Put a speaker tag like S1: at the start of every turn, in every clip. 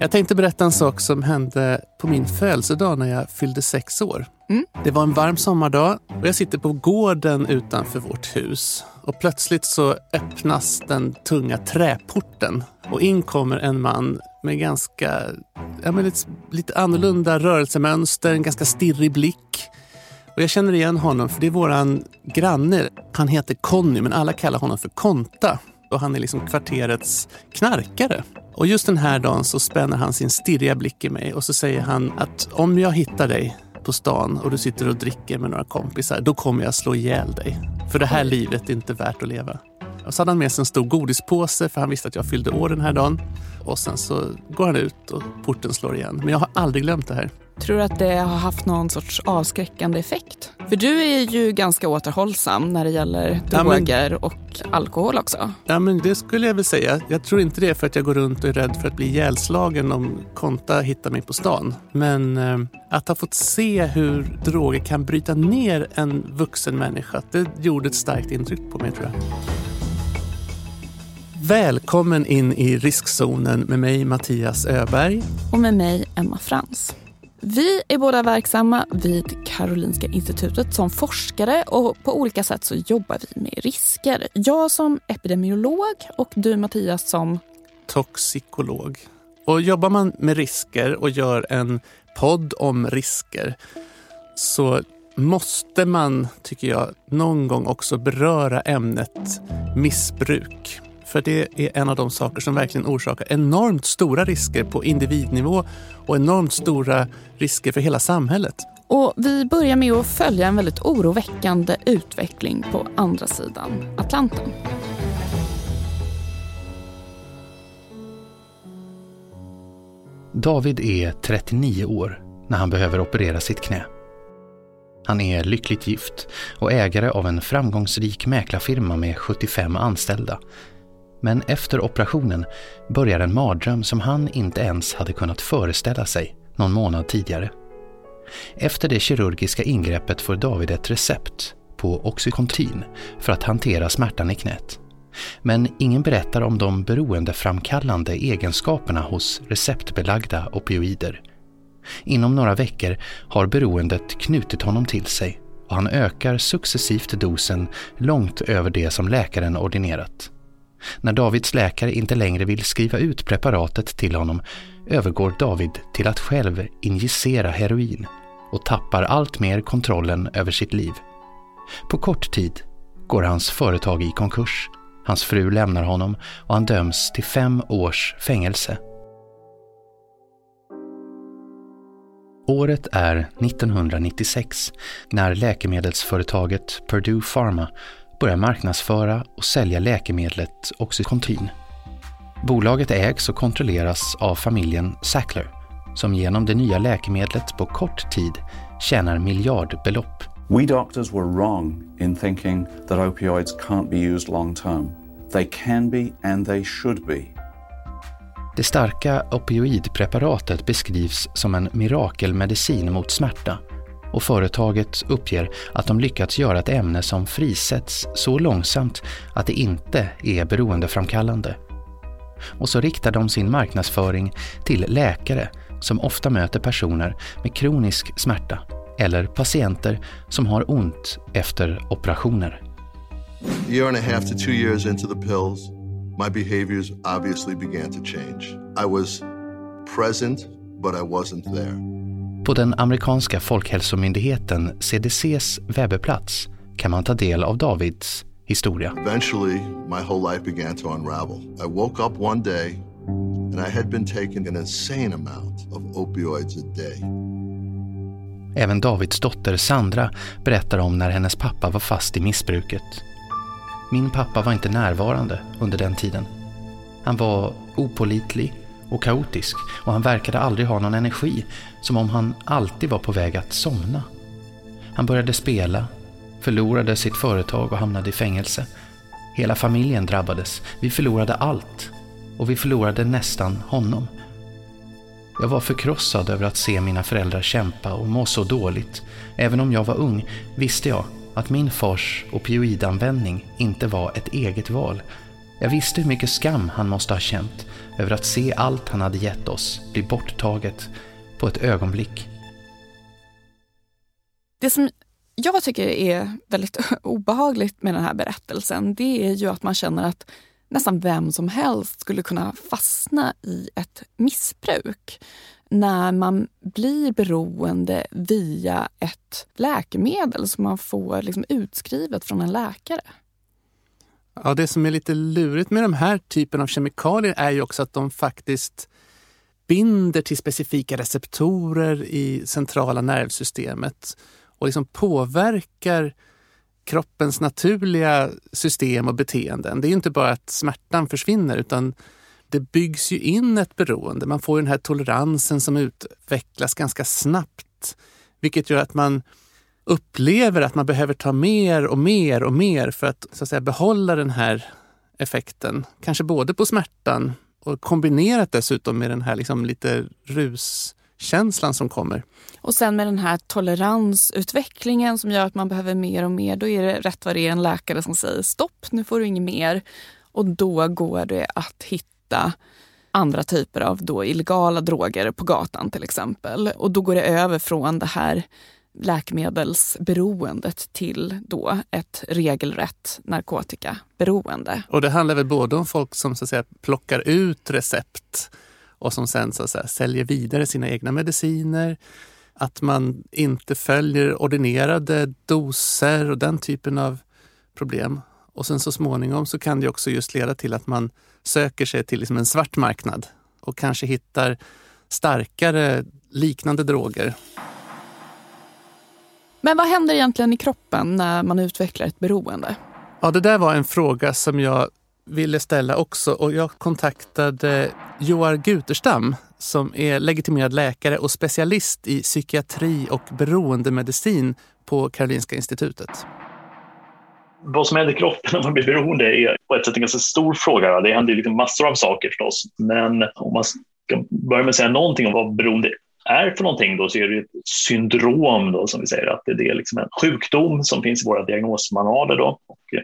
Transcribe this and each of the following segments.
S1: Jag tänkte berätta en sak som hände på min födelsedag när jag fyllde sex år.
S2: Mm.
S1: Det var en varm sommardag och jag sitter på gården utanför vårt hus. Och plötsligt så öppnas den tunga träporten och in kommer en man med ganska ja, men lite, lite annorlunda rörelsemönster, en ganska stirrig blick. Och jag känner igen honom för det är våran granne. Han heter Conny men alla kallar honom för Konta och han är liksom kvarterets knarkare. Och just den här dagen så spänner han sin stirriga blick i mig och så säger han att om jag hittar dig på stan och du sitter och dricker med några kompisar, då kommer jag slå ihjäl dig. För det här livet är inte värt att leva. Och så hade han med sig en stor godispåse för han visste att jag fyllde år den här dagen. Och sen så går han ut och porten slår igen. Men jag har aldrig glömt det här.
S2: Tror du att det har haft någon sorts avskräckande effekt? För du är ju ganska återhållsam när det gäller
S1: Ja, men-
S2: droger och alkohol också.
S1: Ja, men det skulle jag väl säga. Jag tror inte det är för att jag går runt och är rädd för att bli ihjälslagen om Konta hittar mig på stan. Men eh, att ha fått se hur droger kan bryta ner en vuxen människa, det gjorde ett starkt intryck på mig tror jag. Välkommen in i riskzonen med mig Mattias Öberg.
S2: Och med mig, Emma Frans. Vi är båda verksamma vid Karolinska institutet som forskare och på olika sätt så jobbar vi med risker. Jag som epidemiolog och du Mattias som
S1: toxikolog. Och jobbar man med risker och gör en podd om risker så måste man, tycker jag, någon gång också beröra ämnet missbruk. För det är en av de saker som verkligen orsakar enormt stora risker på individnivå och enormt stora risker för hela samhället.
S2: Och vi börjar med att följa en väldigt oroväckande utveckling på andra sidan Atlanten.
S3: David är 39 år när han behöver operera sitt knä. Han är lyckligt gift och ägare av en framgångsrik mäklarfirma med 75 anställda. Men efter operationen börjar en mardröm som han inte ens hade kunnat föreställa sig någon månad tidigare. Efter det kirurgiska ingreppet får David ett recept på Oxycontin för att hantera smärtan i knät. Men ingen berättar om de beroendeframkallande egenskaperna hos receptbelagda opioider. Inom några veckor har beroendet knutit honom till sig och han ökar successivt dosen långt över det som läkaren ordinerat. När Davids läkare inte längre vill skriva ut preparatet till honom övergår David till att själv injicera heroin och tappar allt mer kontrollen över sitt liv. På kort tid går hans företag i konkurs, hans fru lämnar honom och han döms till fem års fängelse. Året är 1996 när läkemedelsföretaget Purdue Pharma börjar marknadsföra och sälja läkemedlet Oxycontin. Bolaget ägs och kontrolleras av familjen Sackler som genom det nya läkemedlet på kort tid tjänar miljardbelopp.
S4: We doctors were wrong in thinking that opioids can't be used long term. They can be and they should be.
S3: Det starka opioidpreparatet beskrivs som en mirakelmedicin mot smärta och företaget uppger att de lyckats göra ett ämne som frisätts så långsamt att det inte är beroendeframkallande. Och så riktar de sin marknadsföring till läkare som ofta möter personer med kronisk smärta eller patienter som har ont efter operationer.
S5: A year and a half to two years into the pills, my behaviors obviously began to change. I was present, but I wasn't there.
S3: På den amerikanska folkhälsomyndigheten CDCs webbplats kan man ta del av Davids historia.
S5: Eventually, my whole life began to unravel. I woke up one day and I had been taking an insane amount of opioids a day.
S3: Även Davids dotter Sandra berättar om när hennes pappa var fast i missbruket. Min pappa var inte närvarande under den tiden. Han var opålitlig och kaotisk och han verkade aldrig ha någon energi, som om han alltid var på väg att somna. Han började spela, förlorade sitt företag och hamnade i fängelse. Hela familjen drabbades. Vi förlorade allt. Och vi förlorade nästan honom. Jag var förkrossad över att se mina föräldrar kämpa och må så dåligt. Även om jag var ung visste jag att min fars opioidanvändning inte var ett eget val. Jag visste hur mycket skam han måste ha känt över att se allt han hade gett oss bli borttaget på ett ögonblick.
S2: Det som jag tycker är väldigt obehagligt med den här berättelsen det är ju att man känner att nästan vem som helst skulle kunna fastna i ett missbruk när man blir beroende via ett läkemedel som man får liksom utskrivet från en läkare.
S1: Ja, det som är lite lurigt med de här typen av kemikalier är ju också att de faktiskt binder till specifika receptorer i centrala nervsystemet och liksom påverkar kroppens naturliga system och beteenden. Det är inte bara att smärtan försvinner utan det byggs ju in ett beroende. Man får den här toleransen som utvecklas ganska snabbt, vilket gör att man upplever att man behöver ta mer och mer och mer för att, så att säga, behålla den här effekten. Kanske både på smärtan och kombinerat dessutom med den här liksom lite ruskänslan som kommer.
S2: Och sen med den här toleransutvecklingen som gör att man behöver mer och mer, då är det rätt vad det är en läkare som säger stopp, nu får du inget mer. Och då går det att hitta andra typer av då illegala droger på gatan till exempel. Och då går det över från det här läkemedelsberoendet till då ett regelrätt narkotikaberoende.
S1: Och det handlar väl både om folk som så att säga, plockar ut recept och som sen så att säga, säljer vidare sina egna mediciner. Att man inte följer ordinerade doser och den typen av problem. Och sen så småningom så kan det också just leda till att man söker sig till liksom en svart marknad och kanske hittar starkare liknande droger
S2: men vad händer egentligen i kroppen när man utvecklar ett beroende?
S1: Ja, det där var en fråga som jag ville ställa också och jag kontaktade Joar Guterstam som är legitimerad läkare och specialist i psykiatri och beroendemedicin på Karolinska institutet.
S6: Vad som händer i kroppen när man blir beroende är på ett sätt en ganska stor fråga. Det händer liksom massor av saker förstås. Men om man ska börja med att säga någonting om vad beroende är för någonting då så är det ett syndrom då som vi säger att det är liksom en sjukdom som finns i våra diagnosmanualer då. Och eh,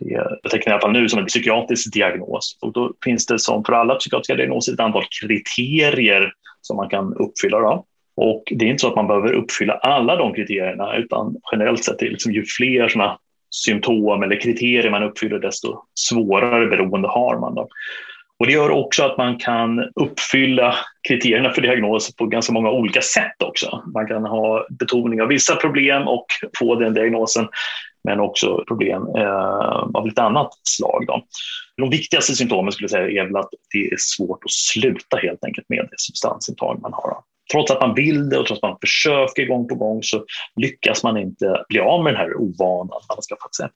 S6: det betecknar i alla fall nu som en psykiatrisk diagnos. Och då finns det som för alla psykiatriska diagnoser ett antal kriterier som man kan uppfylla. Då. Och det är inte så att man behöver uppfylla alla de kriterierna utan generellt sett är liksom ju fler såna symptom eller kriterier man uppfyller desto svårare beroende har man. Då. Och det gör också att man kan uppfylla kriterierna för diagnos på ganska många olika sätt också. Man kan ha betoning av vissa problem och få den diagnosen, men också problem eh, av lite annat slag. Då. De viktigaste symptomen skulle jag säga är väl att det är svårt att sluta helt enkelt med det substansintag man har. Trots att man vill det och trots att man försöker gång på gång så lyckas man inte bli av med den här ovanan man har skaffat sig.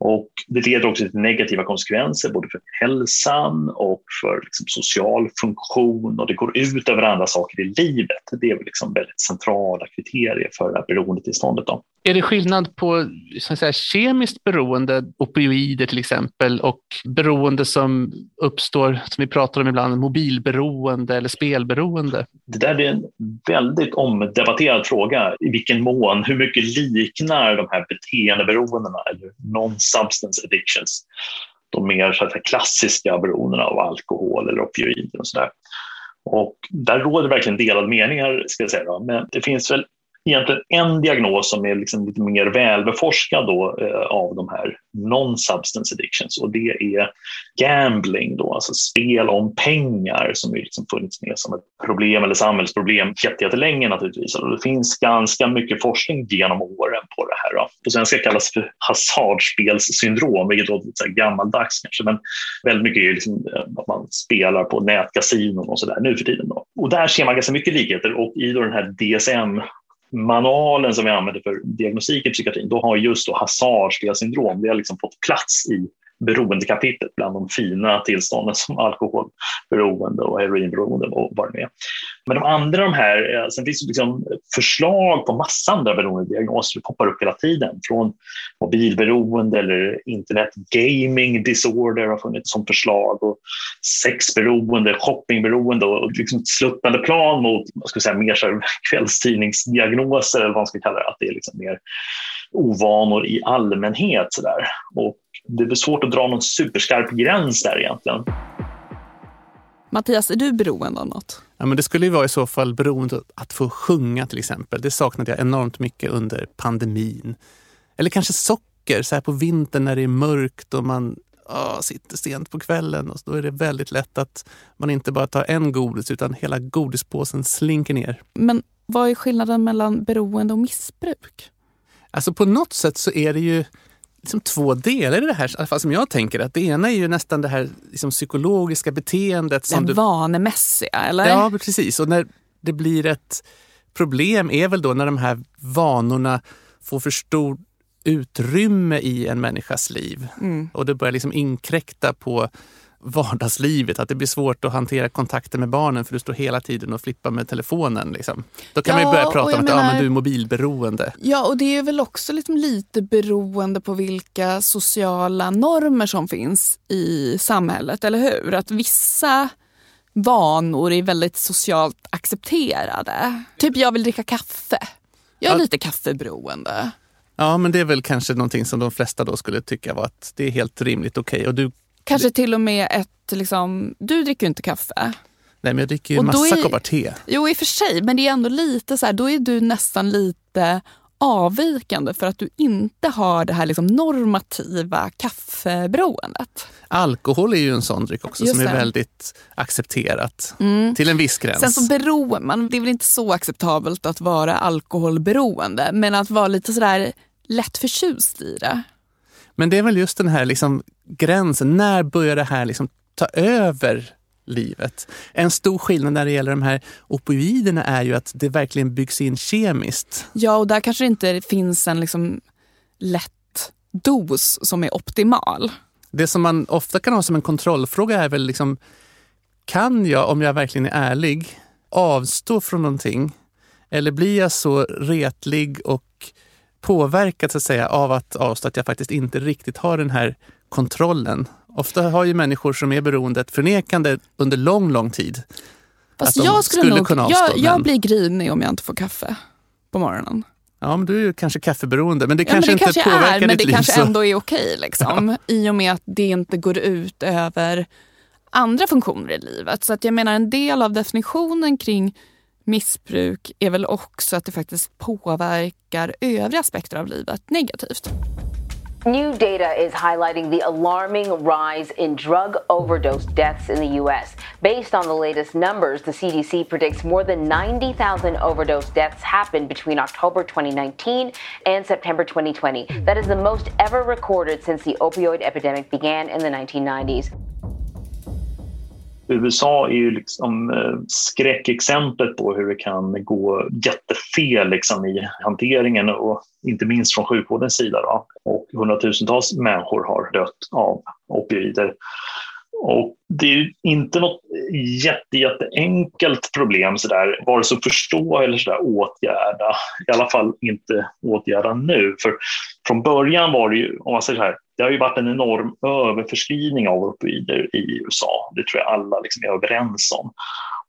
S6: Och det leder också till negativa konsekvenser både för hälsan och för liksom social funktion och det går ut över andra saker i livet. Det är liksom väldigt centrala kriterier för det här beroendetillståndet. Då.
S1: Är det skillnad på så att säga, kemiskt beroende, opioider till exempel, och beroende som uppstår, som vi pratar om ibland, mobilberoende eller spelberoende?
S6: Det där är en väldigt omdebatterad fråga. I vilken mån, hur mycket liknar de här beteendeberoendena eller substance addictions de mer så att säga, klassiska beroendena av alkohol eller opioider och sådär. Och där råder verkligen delade meningar, ska jag säga. Då. Men det finns väl egentligen en diagnos som är liksom lite mer välbeforskad då, eh, av de här non-substance addictions och det är gambling, då, alltså spel om pengar som har liksom funnits med som ett problem eller samhällsproblem jättelänge naturligtvis. Och det finns ganska mycket forskning genom åren på det här. Då. På svenska kallas det för hasardspelssyndrom, vilket låter lite gammaldags kanske, men väldigt mycket är liksom eh, att man spelar på nätkasinon och så där nu för tiden. Då. Och där ser man ganska mycket likheter och i då den här DSM manualen som vi använder för diagnostik i psykiatrin, då har just då hasardspelsyndrom, det har liksom fått plats i beroendekapitlet bland de fina tillstånden som alkoholberoende och heroinberoende och vad det är. Men de andra de här, eh, sen finns det liksom förslag på massa andra beroendediagnoser som poppar upp hela tiden. Från mobilberoende eller internet gaming disorder har funnits som förslag och sexberoende, shoppingberoende och liksom ett sluttande plan mot vad ska jag säga, mer så kvällstidningsdiagnoser eller vad man ska kalla det. Att det är liksom mer ovanor i allmänhet. Så där. Och det är svårt att dra någon superskarp gräns där egentligen.
S2: Mattias, är du beroende av något?
S1: Ja, men det skulle ju vara i så fall beroende att få sjunga till exempel. Det saknade jag enormt mycket under pandemin. Eller kanske socker, så här på vintern när det är mörkt och man åh, sitter sent på kvällen. Och då är det väldigt lätt att man inte bara tar en godis utan hela godispåsen slinker ner.
S2: Men vad är skillnaden mellan beroende och missbruk?
S1: Alltså på något sätt så är det ju liksom två delar i det här, i alla fall som jag tänker. Att det ena är ju nästan det här liksom psykologiska beteendet. Som
S2: Den
S1: du,
S2: vanemässiga, eller?
S1: Ja, precis. Och när det blir ett problem är väl då när de här vanorna får för stor utrymme i en människas liv.
S2: Mm.
S1: Och det börjar liksom inkräkta på vardagslivet. Att det blir svårt att hantera kontakter med barnen för du står hela tiden och flippar med telefonen. Liksom. Då kan
S2: Ja,
S1: man ju börja prata om att ja,
S2: menar-
S1: men du är mobilberoende.
S2: Ja, och det är väl också liksom lite beroende på vilka sociala normer som finns i samhället, eller hur? Att vissa vanor är väldigt socialt accepterade. Typ jag vill dricka kaffe. Jag är
S1: Ja.
S2: lite kaffeberoende.
S1: Ja, men det är väl kanske någonting som de flesta då skulle tycka var att det är helt rimligt okej. Och du,
S2: Kanske till och med ett, liksom, du dricker ju inte kaffe.
S1: nej men jag dricker ju
S2: Och
S1: massa
S2: är-
S1: koppar te.
S2: Jo, i och för sig, men det är ändå lite så här, då är du nästan lite avvikande för att du inte har det här liksom normativa kaffeberoendet.
S1: Alkohol är ju en sån dryck också
S2: Just
S1: som är
S2: det. Mm.
S1: väldigt accepterat. Till en viss gräns.
S2: Sen så beroende, man, det är väl inte så acceptabelt att vara alkoholberoende, men att vara lite sådär lätt förtjust i det.
S1: Men det är väl just den här liksom gränsen. När börjar det här liksom ta över livet? En stor skillnad när det gäller de här opioiderna är ju att det verkligen byggs in kemiskt.
S2: Ja, och där kanske det inte finns en liksom lätt dos som är optimal.
S1: Det som man ofta kan ha som en kontrollfråga är väl liksom, kan jag, om jag verkligen är ärlig, avstå från någonting? Eller blir jag så retlig och påverkad så att säga, av att avstå att jag faktiskt inte riktigt har den här kontrollen? Ofta har ju människor som är beroende ett förnekande under lång, lång tid.
S2: Fast
S1: Att de
S2: jag skulle,
S1: skulle
S2: nog,
S1: kunna avstå,
S2: jag, jag
S1: men-
S2: blir grinig om jag inte får kaffe på morgonen.
S1: Ja, men du är ju kanske kaffeberoende, men det
S2: Ja, men
S1: kanske
S2: det
S1: inte
S2: kanske
S1: påverkar
S2: är, men
S1: ditt
S2: det
S1: liv.
S2: kanske
S1: så.
S2: ändå är okej. Liksom, I och med att det inte går ut över andra funktioner i livet. Så att jag menar en del av definitionen kring missbruk är väl också att det faktiskt påverkar övriga aspekter av livet negativt.
S7: New data is highlighting the alarming rise in drug overdose deaths in the U.S. Based on the latest numbers, the CDC predicts more than 90,000 overdose deaths happened between October 2019 and September 2020. That is the most ever recorded since the opioid epidemic began in the 1990s.
S6: USA är ju liksom eh, skräckexemplet på hur det kan gå jättefel liksom i hanteringen och inte minst från sjukvårdens sida. Då. Och hundratusentals människor har dött av opioider. Och det är inte något jätte, jätteenkelt problem så där, vare sig att förstå eller så där, åtgärda. I alla fall inte åtgärda nu. För från början var det ju, om man säger så här, det har ju varit en enorm överförskrivning av opioider i USA. Det tror jag alla liksom är överens om.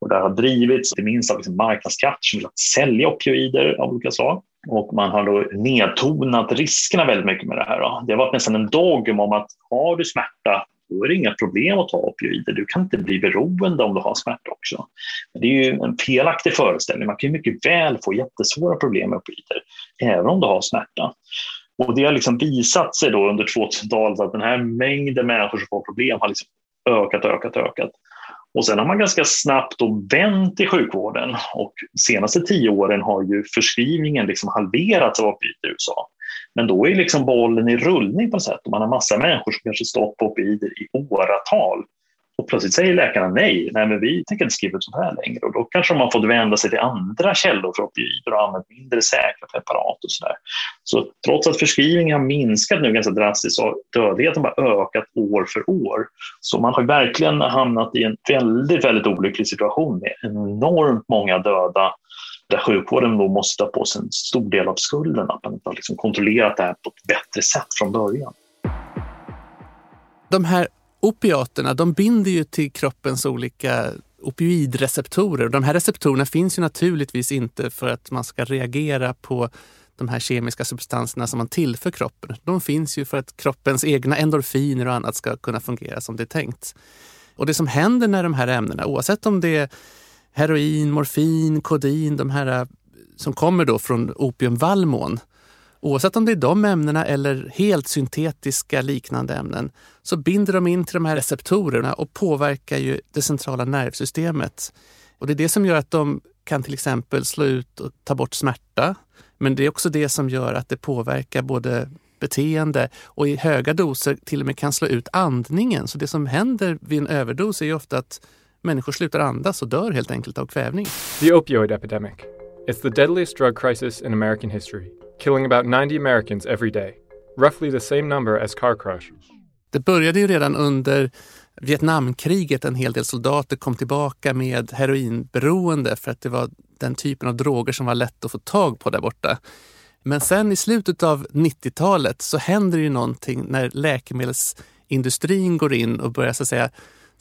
S6: Och det har drivits, inte minst av liksom marknadskrafter som vill att sälja opioider av olika slag. Och man har då nedtonat riskerna väldigt mycket med det här. Då. Det har varit nästan en dogm om att har du smärta, då är det inga problem att ta opioider. Du kan inte bli beroende om du har smärta också. Men det är ju en felaktig föreställning. Man kan ju mycket väl få jättesvåra problem med opioider, även om du har smärta. Och det har liksom visat sig då under 2000-talet att den här mängden människor som får problem har liksom ökat, ökat, ökat. Och sen har man ganska snabbt då vänt i sjukvården och de senaste tio åren har ju förskrivningen liksom halverats av opioider i USA. Men då är liksom bollen i rullning på något sätt och man har massa människor som kanske stått på opioider i åratal. Och plötsligt säger läkarna nej, nej men vi tänker inte skriva ut sånt här längre. Och då kanske man fått vända sig till andra källor för opioider och använt mindre säkra preparat och sådär. Så trots att förskrivningen har minskat nu ganska drastiskt så har dödligheten bara ökat år för år. Så man har verkligen hamnat i en väldigt, väldigt olycklig situation med enormt många döda där sjukvården då måste ta på sig en stor del av skulden att man inte har liksom kontrollerat det här på ett bättre sätt från början.
S1: De här opiaterna de binder ju till kroppens olika opioidreceptorer. De här receptorerna finns ju naturligtvis inte för att man ska reagera på de här kemiska substanserna som man tillför kroppen. De finns ju för att kroppens egna endorfiner och annat ska kunna fungera som det är tänkt. Och det som händer när de här ämnena, oavsett om det är heroin, morfin, kodin, de här eh, som kommer då från opiumvallmon, oavsett om det är de ämnena eller helt syntetiska liknande ämnen, så binder de in till de här receptorerna och påverkar ju det centrala nervsystemet. Och det är det som gör att de kan till exempel slå ut och ta bort smärta. Men det är också det som gör att det påverkar både beteende och i höga doser till och med kan slå ut andningen. Så det som händer vid en överdos är ju ofta att människor slutar andas och dör helt enkelt av kvävning.
S8: The opioid epidemic. It's the deadliest drug crisis in American history, killing about 90 Americans every day, roughly the same number as car crash.
S1: Det började ju redan under Vietnamkriget. En hel del soldater kom tillbaka med heroinberoende för att det var den typen av droger som var lätt att få tag på där borta. Men sen i slutet av 90-talet så händer ju någonting när läkemedelsindustrin går in och börjar så att säga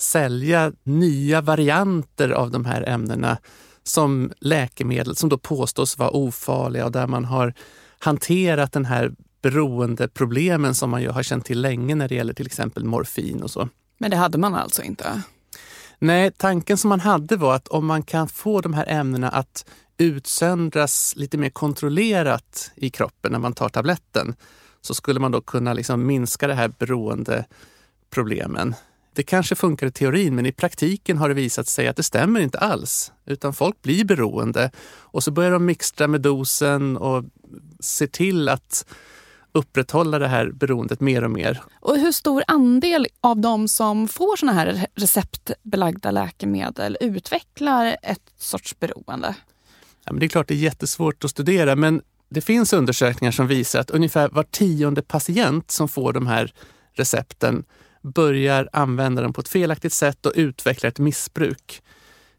S1: sälja nya varianter av de här ämnena som läkemedel som då påstås vara ofarliga och där man har hanterat den här beroendeproblemen som man ju har känt till länge när det gäller till exempel morfin och så.
S2: Men det hade man alltså inte?
S1: Nej, tanken som man hade var att om man kan få de här ämnena att utsöndras lite mer kontrollerat i kroppen när man tar tabletten så skulle man då kunna liksom minska det här beroendeproblemen. Det kanske funkar i teorin, men i praktiken har det visat sig att det stämmer inte alls. Utan folk blir beroende och så börjar de mixtra med dosen och se till att upprätthålla det här beroendet mer och mer.
S2: Och hur stor andel av de som får såna här receptbelagda läkemedel utvecklar ett sorts beroende?
S1: Ja, men det är klart det är jättesvårt att studera, men det finns undersökningar som visar att ungefär var tionde patient som får de här recepten börjar använda dem på ett felaktigt sätt och utvecklar ett missbruk.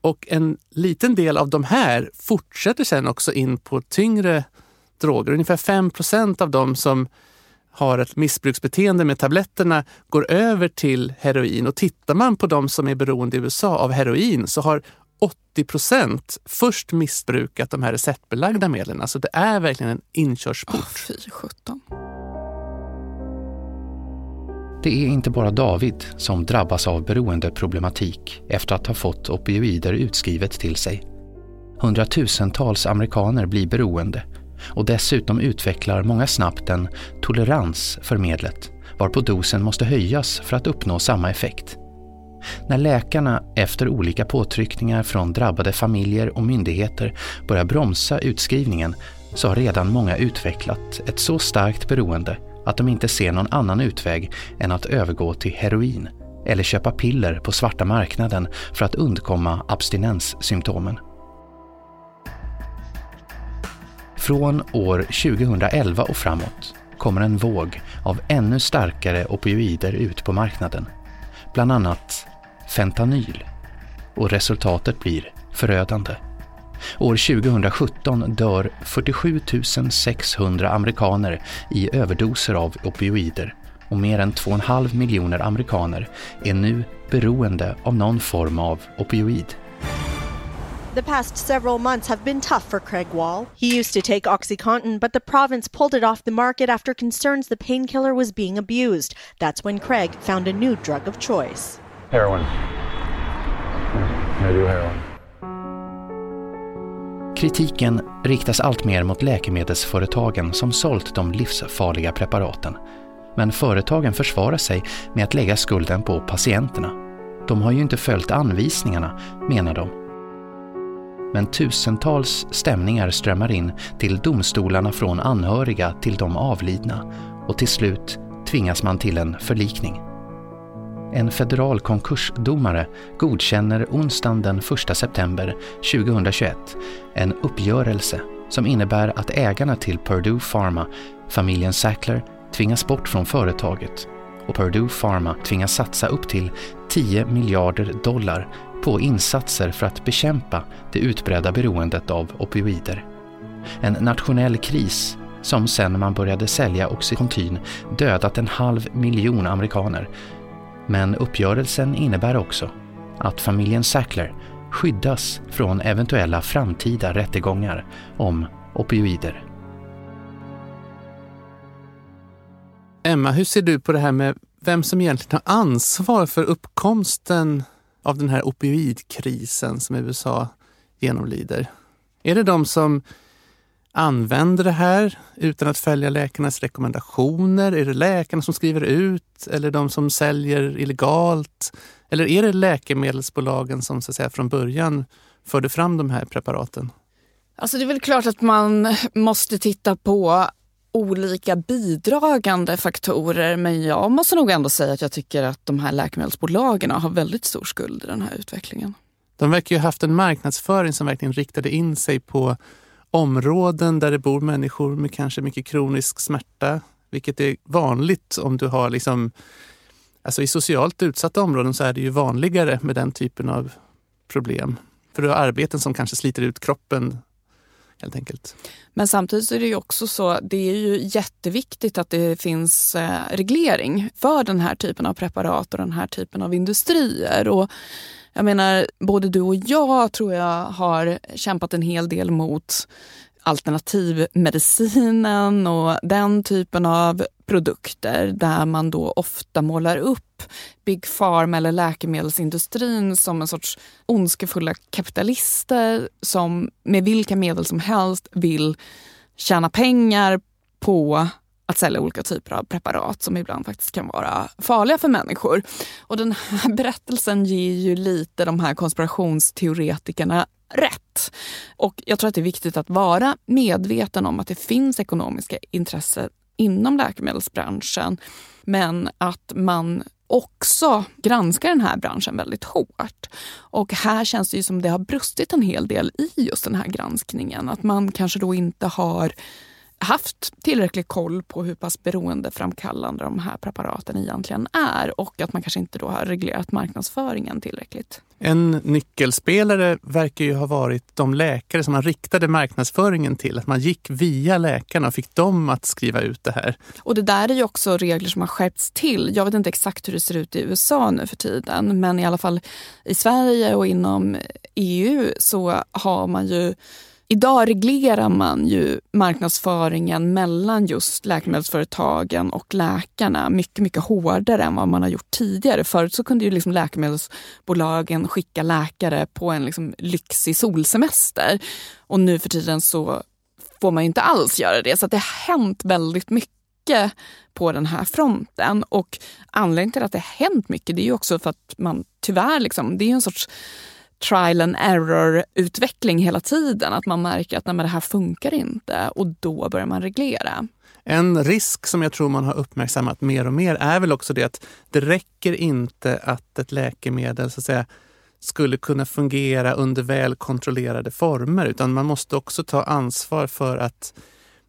S1: Och en liten del av de här fortsätter sen också in på tyngre droger. Ungefär 5% av de som har ett missbruksbeteende med tabletterna går över till heroin. Och tittar man på de som är beroende i USA av heroin så har 80 procent först missbrukat de här receptbelagda medlen. Alltså det är verkligen en inkörsport. Oh,
S2: fy sjutton.
S3: Det är inte bara David som drabbas av beroendeproblematik efter att ha fått opioider utskrivet till sig. Hundratusentals amerikaner blir beroende och dessutom utvecklar många snabbt en tolerans för medlet varpå dosen måste höjas för att uppnå samma effekt. När läkarna efter olika påtryckningar från drabbade familjer och myndigheter börjar bromsa utskrivningen så har redan många utvecklat ett så starkt beroende att de inte ser någon annan utväg än att övergå till heroin eller köpa piller på svarta marknaden för att undkomma abstinenssymptomen. Från år 2011 och framåt kommer en våg av ännu starkare opioider ut på marknaden. Bland annat fentanyl. Och resultatet blir förödande. År 2017 dör 47 600 amerikaner i överdoser av opioider och mer än 2,5 miljoner amerikaner är nu beroende av någon form av opioid.
S9: The past several months have been tough for Craig Wall. He used to take OxyContin, but the province pulled it off the market after concerns the painkiller was being abused. That's when Craig found a new drug of choice.
S10: Heroin. I do heroin.
S3: Kritiken riktas alltmer mot läkemedelsföretagen som sålt de livsfarliga preparaten. Men företagen försvarar sig med att lägga skulden på patienterna. De har ju inte följt anvisningarna, menar de. Men tusentals stämningar strömmar in till domstolarna från anhöriga till de avlidna och till slut tvingas man till en förlikning. En federal konkursdomare godkänner onsdagen den 1 september 2021 en uppgörelse som innebär att ägarna till Purdue Pharma, familjen Sackler, tvingas bort från företaget. Och Purdue Pharma tvingas satsa upp till 10 miljarder dollar på insatser för att bekämpa det utbredda beroendet av opioider. En nationell kris som sen man började sälja Oxycontin dödat en halv miljon amerikaner men uppgörelsen innebär också att familjen Sackler skyddas från eventuella framtida rättegångar om opioider.
S1: Emma, hur ser du på det här med vem som egentligen har ansvar för uppkomsten av den här opioidkrisen som USA genomlider. Är det de som använder det här utan att följa läkarnas rekommendationer? Är det läkarna som skriver ut eller de som säljer illegalt? Eller är det läkemedelsbolagen som så att säga, från början förde fram de här preparaten?
S2: Alltså det är väl klart att man måste titta på olika bidragande faktorer men jag måste nog ändå säga att jag tycker att de här läkemedelsbolagen har väldigt stor skuld i den här utvecklingen.
S1: De verkar ju ha haft en marknadsföring som verkligen riktade in sig på områden där det bor människor med kanske mycket kronisk smärta, vilket är vanligt om du har liksom Alltså I socialt utsatta områden så är det ju vanligare med den typen av problem. För du har arbeten som kanske sliter ut kroppen helt enkelt.
S2: Men samtidigt är det ju också så, det är ju jätteviktigt att det finns eh, reglering för den här typen av preparat och den här typen av industrier. Och jag menar, både du och jag tror jag har kämpat en hel del mot alternativmedicinen och den typen av produkter där man då ofta målar upp Big Pharma eller läkemedelsindustrin som en sorts ondskefulla kapitalister som med vilka medel som helst vill tjäna pengar på att sälja olika typer av preparat som ibland faktiskt kan vara farliga för människor. Och den här berättelsen ger ju lite de här konspirationsteoretikerna rätt. Och jag tror att det är viktigt att vara medveten om att det finns ekonomiska intressen inom läkemedelsbranschen. Men att man också granskar den här branschen väldigt hårt. Och här känns det ju som det har brustit en hel del i just den här granskningen. Att man kanske då inte har haft tillräcklig koll på hur pass beroendeframkallande de här preparaten egentligen är och att man kanske inte då har reglerat marknadsföringen tillräckligt.
S1: En nyckelspelare verkar ju ha varit de läkare som man riktade marknadsföringen till. Att man gick via läkarna och fick dem att skriva ut det här.
S2: Och det där är ju också regler som har skärpts till. Jag vet inte exakt hur det ser ut i USA nu för tiden, men i alla fall i Sverige och inom EU så har man ju Idag reglerar man ju marknadsföringen mellan just läkemedelsföretagen och läkarna mycket, mycket hårdare än vad man har gjort tidigare. Förut så kunde ju liksom läkemedelsbolagen skicka läkare på en liksom lyxig solsemester och nu för tiden så får man ju inte alls göra det. Så det har hänt väldigt mycket på den här fronten. Och anledningen till att det har hänt mycket det är ju också för att man tyvärr, liksom, det är en sorts trial and error-utveckling hela tiden. Att man märker att nej, det här funkar inte och då börjar man reglera.
S1: En risk som jag tror man har uppmärksammat mer och mer är väl också det att det räcker inte att ett läkemedel så att säga, skulle kunna fungera under väl kontrollerade former utan man måste också ta ansvar för att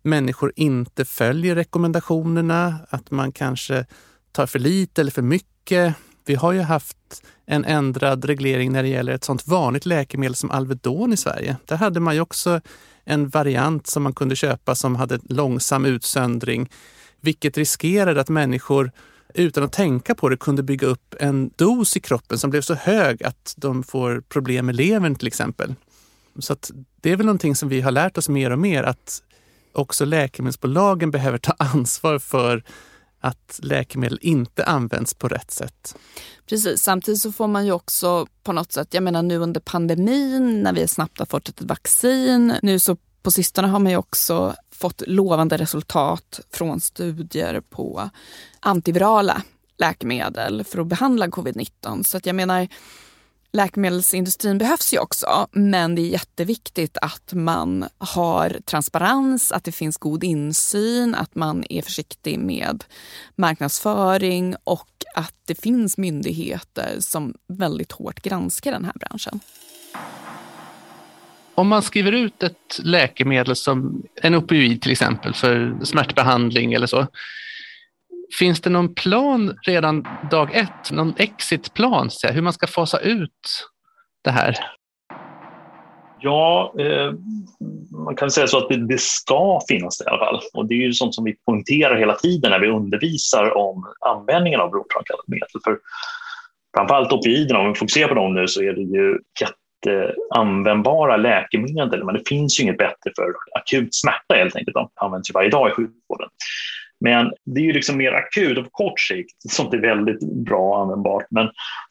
S1: människor inte följer rekommendationerna, att man kanske tar för lite eller för mycket. Vi har ju haft en ändrad reglering när det gäller ett sånt vanligt läkemedel som Alvedon i Sverige. Där hade man ju också en variant som man kunde köpa som hade långsam utsöndring, vilket riskerade att människor utan att tänka på det kunde bygga upp en dos i kroppen som blev så hög att de får problem med levern till exempel. Så det är väl någonting som vi har lärt oss mer och mer att också läkemedelsbolagen behöver ta ansvar för att läkemedel inte används på rätt sätt.
S2: Precis, samtidigt så får man ju också på något sätt, jag menar nu under pandemin när vi snabbt har fått ett vaccin, nu så på sistone har man ju också fått lovande resultat från studier på antivirala läkemedel för att behandla covid-19. Så att jag menar, läkemedelsindustrin behövs ju också, men det är jätteviktigt att man har transparens, att det finns god insyn, att man är försiktig med marknadsföring och att det finns myndigheter som väldigt hårt granskar den här branschen.
S1: Om man skriver ut ett läkemedel som en opioid till exempel för smärtbehandling eller så, Finns det någon plan redan dag ett, någon exitplan, hur man ska fasa ut det här?
S6: Ja, eh, man kan säga så att det, det, ska finnas det i alla fall. Och det är ju sånt som vi poängterar hela tiden när vi undervisar om användningen av beroendeframkallande medel. För framförallt opioiderna, om vi fokuserar på dem nu, så är det ju jätteanvändbara läkemedel, men det finns ju inget bättre för akut smärta helt enkelt. De används ju varje dag i sjukvården. Men det är ju liksom mer akut och på kort sikt, sånt är väldigt bra och användbart. Men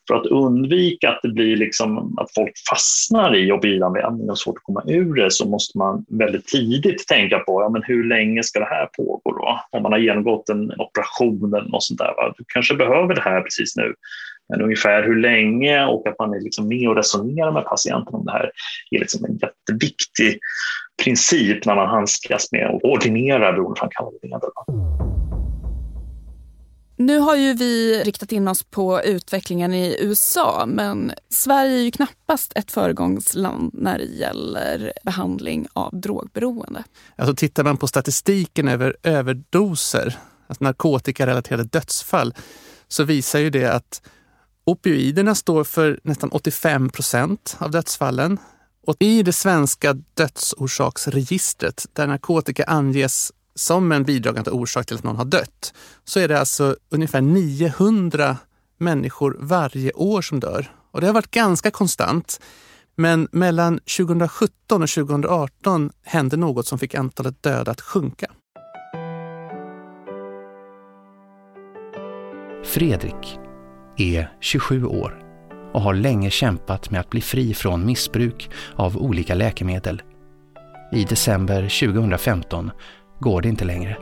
S6: för att undvika att det blir liksom att folk fastnar i opioidanvändning och svårt att komma ur det så måste man väldigt tidigt tänka på ja, men hur länge ska det här pågå då? Om man har genomgått en operation eller något sånt där. Va? Du kanske behöver det här precis nu. Men ungefär hur länge och att man är liksom med och resonerar med patienten om det här är liksom en jätteviktig princip när man handskas med och ordinerar beroendeframkallande medel.
S2: Nu har ju vi riktat in oss på utvecklingen i USA men Sverige är ju knappast ett föregångsland när det gäller behandling av drogberoende.
S1: Alltså tittar man på statistiken över överdoser, alltså narkotikarelaterade dödsfall, så visar ju det att opioiderna står för nästan 85 procent av dödsfallen. Och I det svenska dödsorsaksregistret, där narkotika anges som en bidragande orsak till att någon har dött, så är det alltså ungefär 900 människor varje år som dör. Och det har varit ganska konstant. Men mellan 2017 och 2018 hände något som fick antalet döda att sjunka.
S3: Fredrik är 27 år och har länge kämpat med att bli fri från missbruk av olika läkemedel. I december 2015 går det inte längre.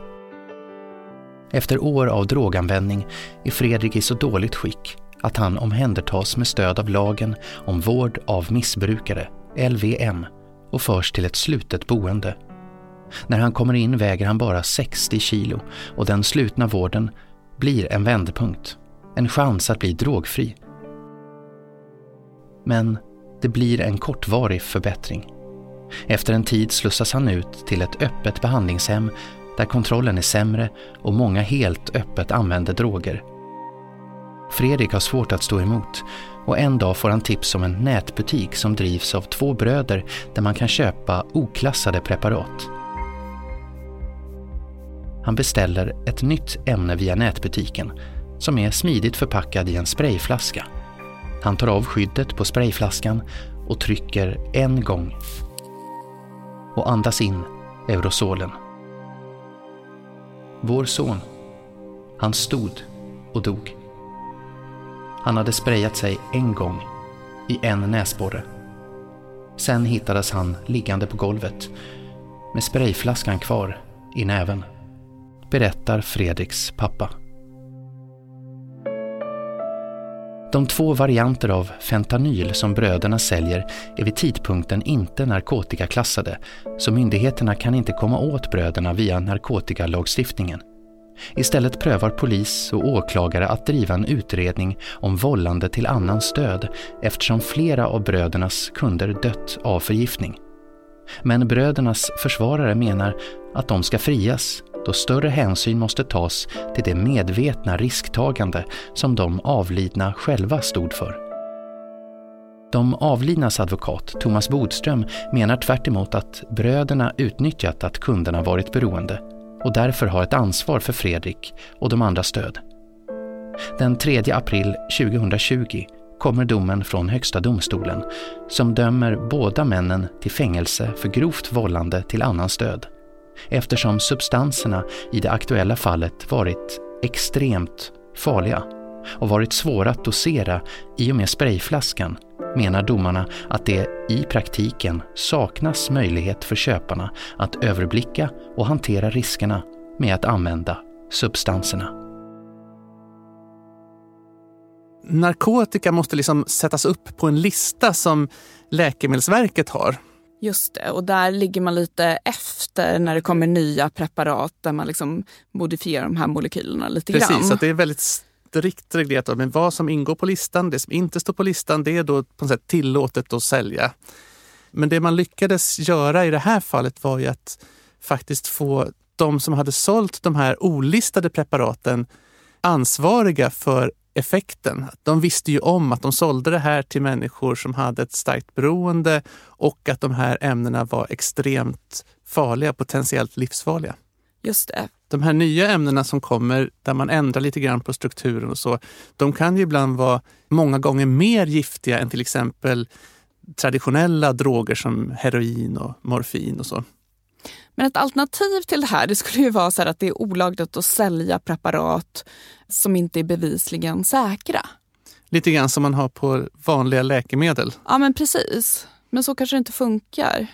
S3: Efter år av droganvändning är Fredrik i så dåligt skick att han omhändertas med stöd av lagen om vård av missbrukare, LVM, och förs till ett slutet boende. När han kommer in väger han bara 60 kilo och den slutna vården blir en vändpunkt, en chans att bli drogfri. Men det blir en kortvarig förbättring. Efter en tid slussas han ut till ett öppet behandlingshem där kontrollen är sämre och många helt öppet använder droger. Fredrik har svårt att stå emot och en dag får han tips om en nätbutik som drivs av två bröder där man kan köpa oklassade preparat. Han beställer ett nytt ämne via nätbutiken som är smidigt förpackad i en sprayflaska. Han tar av skyddet på sprayflaskan och trycker en gång och andas in eurosolen. Vår son, han stod och dog. Han hade sprayat sig en gång i en näsborre. Sen hittades han liggande på golvet med sprayflaskan kvar i näven, berättar Fredriks pappa. De två varianter av fentanyl som bröderna säljer är vid tidpunkten inte narkotikaklassade, så myndigheterna kan inte komma åt bröderna via narkotikalagstiftningen. Istället prövar polis och åklagare att driva en utredning om vållande till annans död eftersom flera av brödernas kunder dött av förgiftning. Men brödernas försvarare menar att de ska frias då större hänsyn måste tas till det medvetna risktagande som de avlidna själva stod för. De avlidnas advokat, Thomas Bodström, menar tvärt att bröderna utnyttjat att kunderna varit beroende och därför har ett ansvar för Fredrik och de andra stöd. Den 3 april 2020 kommer domen från Högsta domstolen som dömer båda männen till fängelse för grovt vållande till annans död eftersom substanserna i det aktuella fallet varit extremt farliga och varit svåra att dosera i och med sprayflaskan menar domarna att det i praktiken saknas möjlighet för köparna att överblicka och hantera riskerna med att använda substanserna.
S1: Narkotika måste liksom sättas upp på en lista som Läkemedelsverket har
S2: Just det, och där ligger man lite efter när det kommer nya preparat där man liksom modifierar de här molekylerna lite
S1: Precis,
S2: grann.
S1: Precis, så det är väldigt strikt reglerat. Men vad som ingår på listan, det som inte står på listan, det är då på något sätt tillåtet att sälja. Men det man lyckades göra i det här fallet var ju att faktiskt få de som hade sålt de här olistade preparaten ansvariga för effekten. De visste ju om att de sålde det här till människor som hade ett starkt beroende och att de här ämnena var extremt farliga, potentiellt livsfarliga.
S2: Just det.
S1: De här nya ämnena som kommer, där man ändrar lite grann på strukturen och så, de kan ju ibland vara många gånger mer giftiga än till exempel traditionella droger som heroin och morfin och så.
S2: Men ett alternativ till det här det skulle ju vara så att det är olagligt att sälja preparat som inte är bevisligen säkra.
S1: Lite grann som man har på vanliga läkemedel.
S2: Ja men precis. Men så kanske det inte funkar.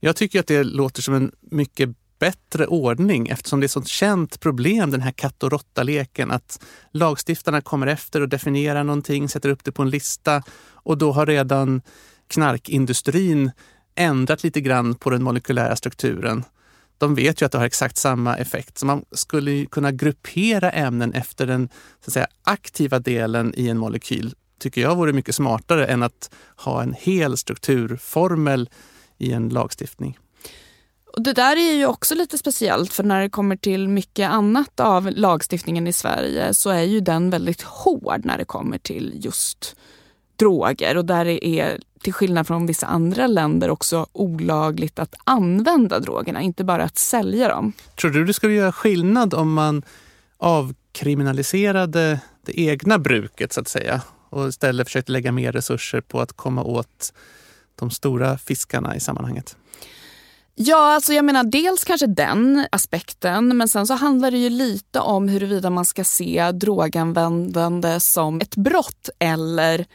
S1: Jag tycker att det låter som en mycket bättre ordning eftersom det är ett sånt känt problem, den här katt och råtta-leken. Att lagstiftarna kommer efter och definierar någonting, sätter upp det på en lista och då har redan knarkindustrin ändrat lite grann på den molekylära strukturen. De vet ju att det har exakt samma effekt. Så man skulle kunna gruppera ämnen efter den så att säga, aktiva delen i en molekyl tycker jag vore mycket smartare än att ha en hel strukturformel i en lagstiftning.
S2: Och det där är ju också lite speciellt för när det kommer till mycket annat av lagstiftningen i Sverige så är ju den väldigt hård när det kommer till just droger och där det är till skillnad från vissa andra länder också olagligt att använda drogerna, inte bara att sälja dem.
S1: Tror du det skulle göra skillnad om man avkriminaliserade det egna bruket så att säga och istället försökte lägga mer resurser på att komma åt de stora fiskarna i sammanhanget?
S2: Ja, alltså jag menar dels kanske den aspekten men sen så handlar det ju lite om huruvida man ska se droganvändande som ett brott eller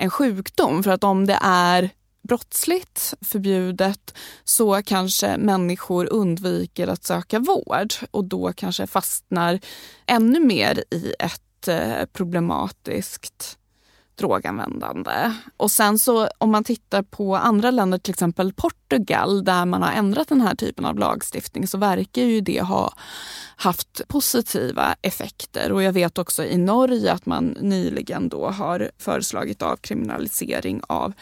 S2: en sjukdom. För att om det är brottsligt, förbjudet, så kanske människor undviker att söka vård och då kanske fastnar ännu mer i ett eh, problematiskt droganvändande. Och sen så om man tittar på andra länder, till exempel Portugal, där man har ändrat den här typen av lagstiftning så verkar ju det ha haft positiva effekter. Och jag vet också i Norge att man nyligen då har föreslagit avkriminalisering av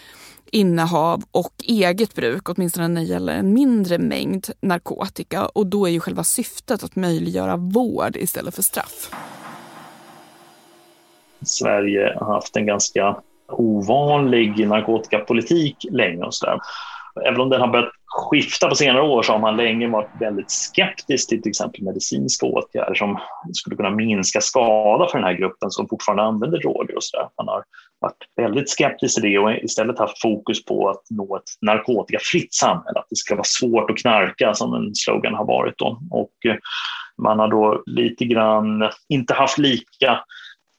S2: innehav och eget bruk, åtminstone när det gäller en mindre mängd narkotika. Och då är ju själva syftet att möjliggöra vård istället för straff.
S6: Sverige har haft en ganska ovanlig narkotikapolitik länge och så där. Även om den har börjat skifta på senare år så har man länge varit väldigt skeptisk till till exempel medicinska åtgärder som skulle kunna minska skada för den här gruppen som fortfarande använder droger och så där. Man har varit väldigt skeptisk till det och istället haft fokus på att nå ett narkotikafritt samhälle, att det ska vara svårt att knarka som en slogan har varit då. Och eh, man har då lite grann inte haft lika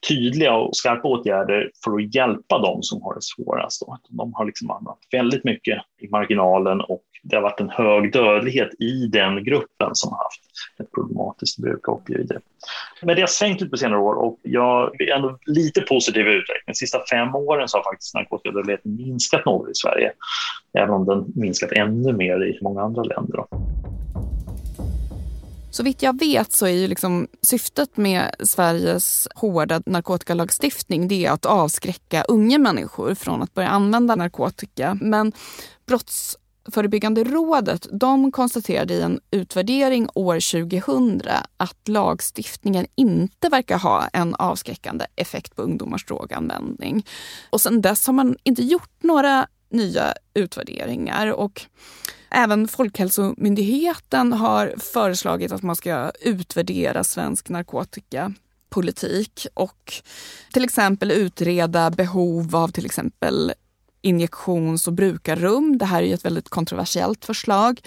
S6: tydliga och skarpa åtgärder för att hjälpa dem som har det svårast. Då. De har liksom hamnat väldigt mycket i marginalen och det har varit en hög dödlighet i den gruppen som har haft ett problematiskt bruk av opioider. Men det har svängt ut på senare år och jag är ändå lite positiv i utvecklingen. De sista fem åren så har faktiskt narkotikadödligheten minskat något i Sverige, även om den minskat ännu mer i många andra länder. Då.
S2: Så vitt jag vet så är ju liksom syftet med Sveriges hårda narkotikalagstiftning det är att avskräcka unga människor från att börja använda narkotika. Men Brottsförebyggande rådet de konstaterade i en utvärdering år 2000 att lagstiftningen inte verkar ha en avskräckande effekt på ungdomars droganvändning. Och sen dess har man inte gjort några nya utvärderingar. Och Även Folkhälsomyndigheten har föreslagit att man ska utvärdera svensk narkotikapolitik och till exempel utreda behov av till exempel injektions och brukarrum. Det här är ett väldigt kontroversiellt förslag.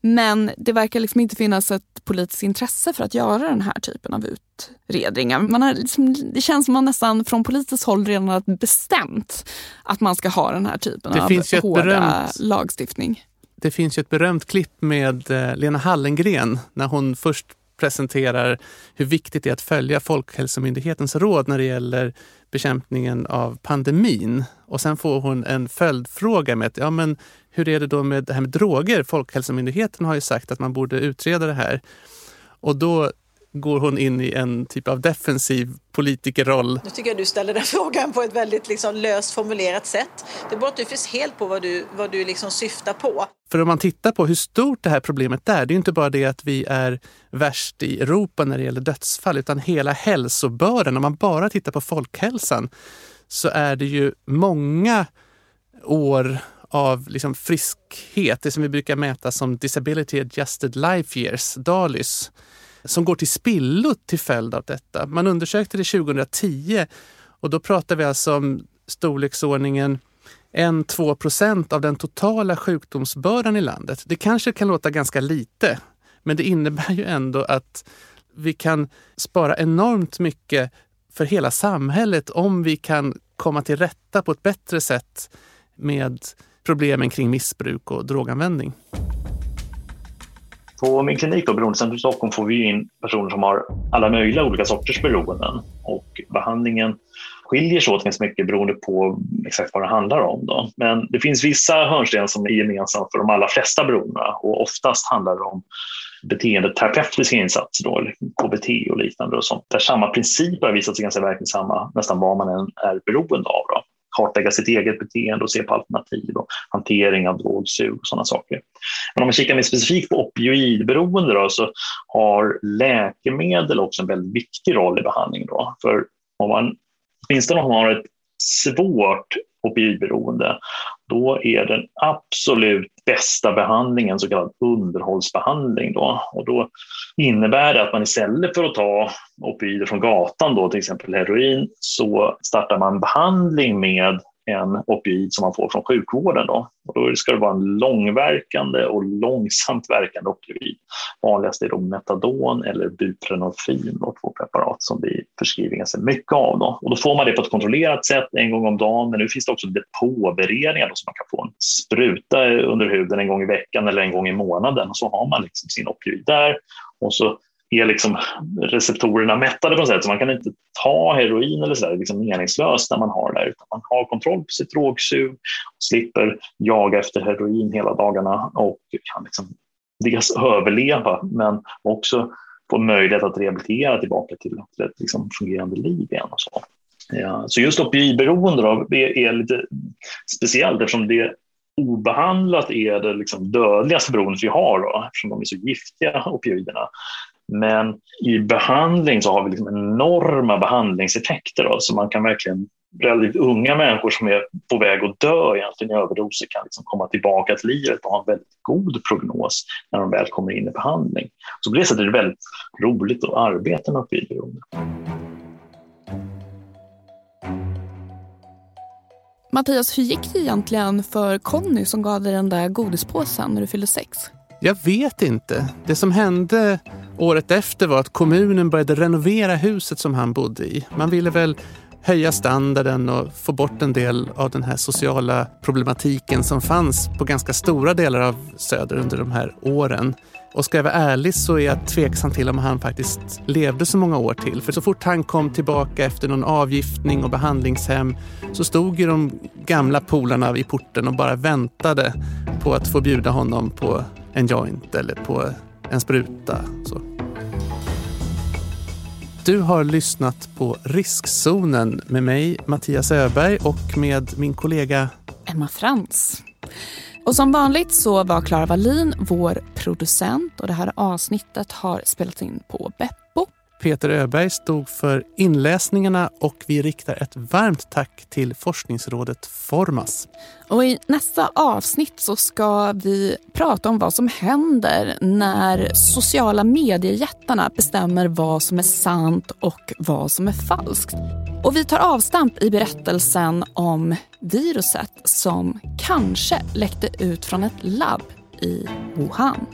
S2: Men det verkar liksom inte finnas ett politiskt intresse för att göra den här typen av utredningar. Man har liksom, det känns som man nästan från politiskt håll redan har bestämt att man ska ha den här typen
S1: det
S2: av
S1: finns
S2: hårda
S1: berömt,
S2: lagstiftning.
S1: Det finns ju ett berömt klipp med eh, Lena Hallengren när hon först presenterar hur viktigt det är att följa Folkhälsomyndighetens råd när det gäller bekämpningen av pandemin. Och sen får hon en följdfråga med att, ja men hur är det då med det här med droger? Folkhälsomyndigheten har ju sagt att man borde utreda det här. Och då går hon in i en typ av defensiv politikerroll.
S10: Nu tycker jag du ställer den frågan på ett väldigt liksom löst formulerat sätt. Det beror naturligtvis helt på vad du, vad du liksom syftar på.
S1: För om man tittar på hur stort det här problemet är, det är inte bara det att vi är värst i Europa när det gäller dödsfall, utan hela hälsobördan. Om man bara tittar på folkhälsan så är det ju många år av liksom friskhet, det som vi brukar mäta som Disability Adjusted Life Years, DALYs, som går till spillo till följd av detta. Man undersökte det 2010 och då pratar vi alltså om storleksordningen 1-2 procent av den totala sjukdomsbördan i landet. Det kanske kan låta ganska lite, men det innebär ju ändå att vi kan spara enormt mycket för hela samhället om vi kan komma till rätta på ett bättre sätt med problemen kring missbruk och droganvändning.
S6: På min klinik då, Beroendecentrum Stockholm får vi in personer som har alla möjliga olika sorters beroenden och behandlingen skiljer sig åt ganska mycket beroende på exakt vad det handlar om. Då. Men det finns vissa hörnstenar som är gemensamma för de allra flesta beroendena och oftast handlar det om beteendeterapeutiska insatser, då, KBT och liknande, och sånt, där samma principer har visat sig ganska verksamma nästan vad man än är beroende av. Då kartlägga sitt eget beteende och se på alternativ och hantering av drogsug och sådana saker. Men om man kikar mer specifikt på opioidberoende då, så har läkemedel också en väldigt viktig roll i behandlingen. Då. För om man, åtminstone om man har ett svårt opioidberoende, då är den absolut bästa behandlingen så kallad underhållsbehandling. Då. Och då innebär det att man istället för att ta opioider från gatan, då, till exempel heroin, så startar man behandling med en opioid som man får från sjukvården. Då. Och då ska det vara en långverkande och långsamt verkande opioid. Vanligast är då metadon eller buprenorfin, och två preparat som vi förskriver ganska mycket av. Då. Och då får man det på ett kontrollerat sätt en gång om dagen, men nu finns det också depåberedningar så man kan få en spruta under huden en gång i veckan eller en gång i månaden. Och så har man liksom sin opioid där och så är liksom receptorerna mättade på något sätt. Så man kan inte ta heroin eller så där, liksom meningslöst när man har det. Utan man har kontroll på sitt drogsug, slipper jaga efter heroin hela dagarna och kan liksom dels överleva men också få möjlighet att rehabilitera tillbaka till, till ett liksom fungerande liv igen. Och så. Ja, så just opioidberoende då, är, är lite speciellt eftersom det obehandlat är det liksom dödligaste beroendet vi har då, eftersom de är så giftiga opioiderna. Men i behandling så har vi liksom enorma behandlingseffekter. Då, så man kan verkligen, relativt unga människor som är på väg att dö egentligen i överdoser kan liksom komma tillbaka till livet och ha en väldigt god prognos när de väl kommer in i behandling. Så på det sättet är det väldigt roligt att arbeta med opioidberoende.
S2: Mattias, hur gick det egentligen för Conny som gav dig den där godispåsen när du fyllde sex?
S1: Jag vet inte. Det som hände året efter var att kommunen började renovera huset som han bodde i. Man ville väl höja standarden och få bort en del av den här sociala problematiken som fanns på ganska stora delar av Söder under de här åren. Och ska jag vara ärlig så är jag tveksam till om han faktiskt levde så många år till. För så fort han kom tillbaka efter någon avgiftning och behandlingshem så stod ju de gamla polarna i porten och bara väntade på att få bjuda honom på en joint eller på en spruta. Så. Du har lyssnat på Riskzonen med mig, Mattias Öberg och med min kollega
S2: Emma Frans. Och som vanligt så var Klara Wallin vår producent och det här avsnittet har spelats in på Beppe.
S1: Peter Öberg stod för inläsningarna och vi riktar ett varmt tack till forskningsrådet Formas.
S2: Och I nästa avsnitt så ska vi prata om vad som händer när sociala mediejättarna bestämmer vad som är sant och vad som är falskt. Och vi tar avstamp i berättelsen om viruset som kanske läckte ut från ett labb i Wuhan.